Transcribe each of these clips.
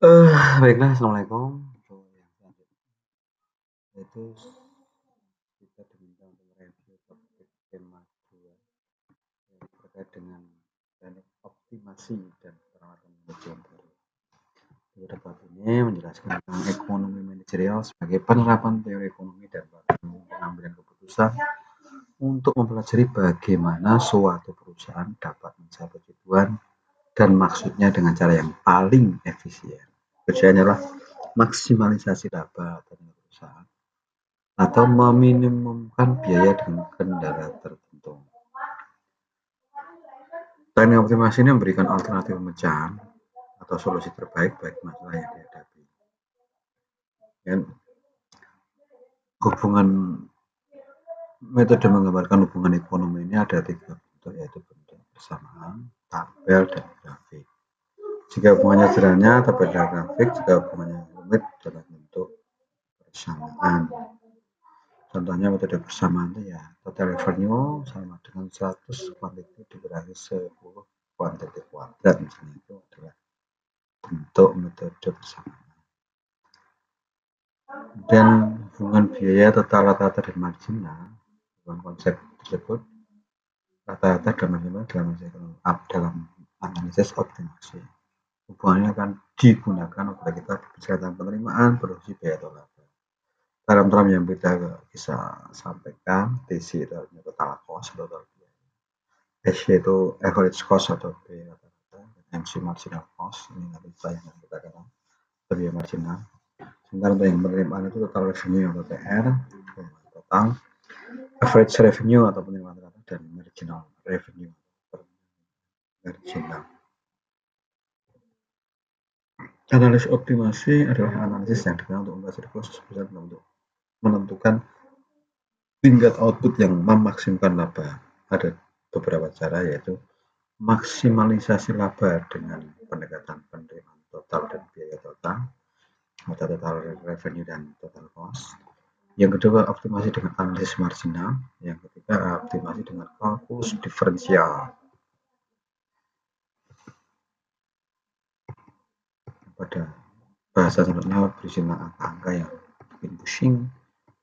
Eh, baiklah, Assalamualaikum. Yaitu kita diminta untuk mereview topik tema 2 yang terkait dengan teknik optimasi dan perawatan manajemen baru. Pada bab ini menjelaskan tentang ekonomi manajerial sebagai penerapan teori ekonomi dan pengambilan keputusan untuk mempelajari bagaimana suatu perusahaan dapat mencapai tujuan dan maksudnya dengan cara yang paling efisien. Kerjanya adalah maksimalisasi laba dari perusahaan atau meminimumkan biaya dengan kendala tertentu. Teknik optimasi ini memberikan alternatif pemecahan atau solusi terbaik bagi masalah yang dihadapi. Dan hubungan metode menggambarkan hubungan ekonomi ini ada tiga bentuk yaitu bentuk bersamaan, tabel, dan. Jika hubungannya sederhana, tabel dan grafik. Jika hubungannya rumit, dalam bentuk bersamaan. Contohnya metode bersamaan itu ya total revenue sama dengan 100 quantity dikurangi 10 quantity kuadrat misalnya itu adalah bentuk metode bersamaan. Dan hubungan biaya total rata-rata dan marginal dalam konsep tersebut rata-rata dalam dalam dalam analisis optimasi hubungannya akan digunakan apabila kita tentang penerimaan produksi biaya atau laba term-term yang kita bisa sampaikan TC itu artinya total cost atau total biaya. SC itu average cost atau biaya rata-rata MC marginal cost ini nanti saya yang kita kenal biaya marginal. Sementara untuk yang penerimaan itu total revenue atau TR total average revenue atau penerimaan rata dan marginal revenue marginal. Analisis optimasi adalah analisis yang digunakan untuk membahas proses perusahaan untuk menentukan tingkat output yang memaksimumkan laba. Ada beberapa cara yaitu maksimalisasi laba dengan pendekatan penerimaan total dan biaya total atau total revenue dan total cost yang kedua, optimasi dengan analisis marginal. Yang ketiga, optimasi dengan kalkulus diferensial. Pada bahasa selanjutnya berisi angka-angka yang bikin pusing.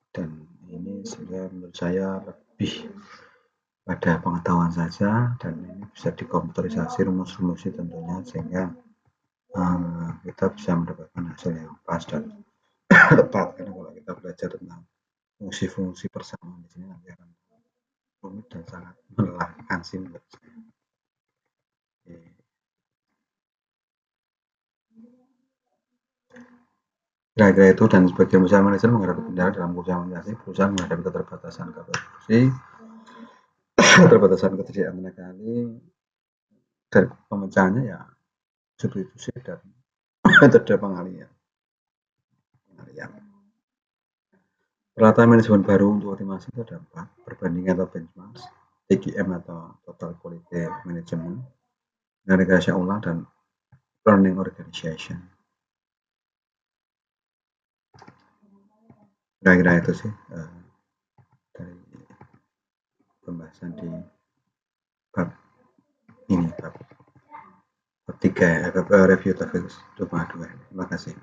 Dan ini sebenarnya menurut saya lebih pada pengetahuan saja dan ini bisa dikomputerisasi rumus-rumusnya tentunya sehingga uh, kita bisa mendapatkan hasil yang pas dan tepat. Karena kalau kita belajar tentang fungsi-fungsi persamaan di sini nanti akan rumit dan sangat melelahkan sih menurut saya. Kira-kira itu dan sebagian besar manajer menghadapi kendala dalam perusahaan organisasi, perusahaan menghadapi keterbatasan kapasitas keterbatasan ketersediaan tenaga ahli, dari pemecahannya ya substitusi dan metode pengalian. pengalian. Rata manajemen baru untuk optimasi itu ada empat, perbandingan atau benchmark, TQM atau Total Quality Management, negosiasi ulang, dan Learning Organization. Kira-kira itu sih uh, dari pembahasan di bab ini, bab, bab tiga, ya, bab review tafsir dua. Terima kasih.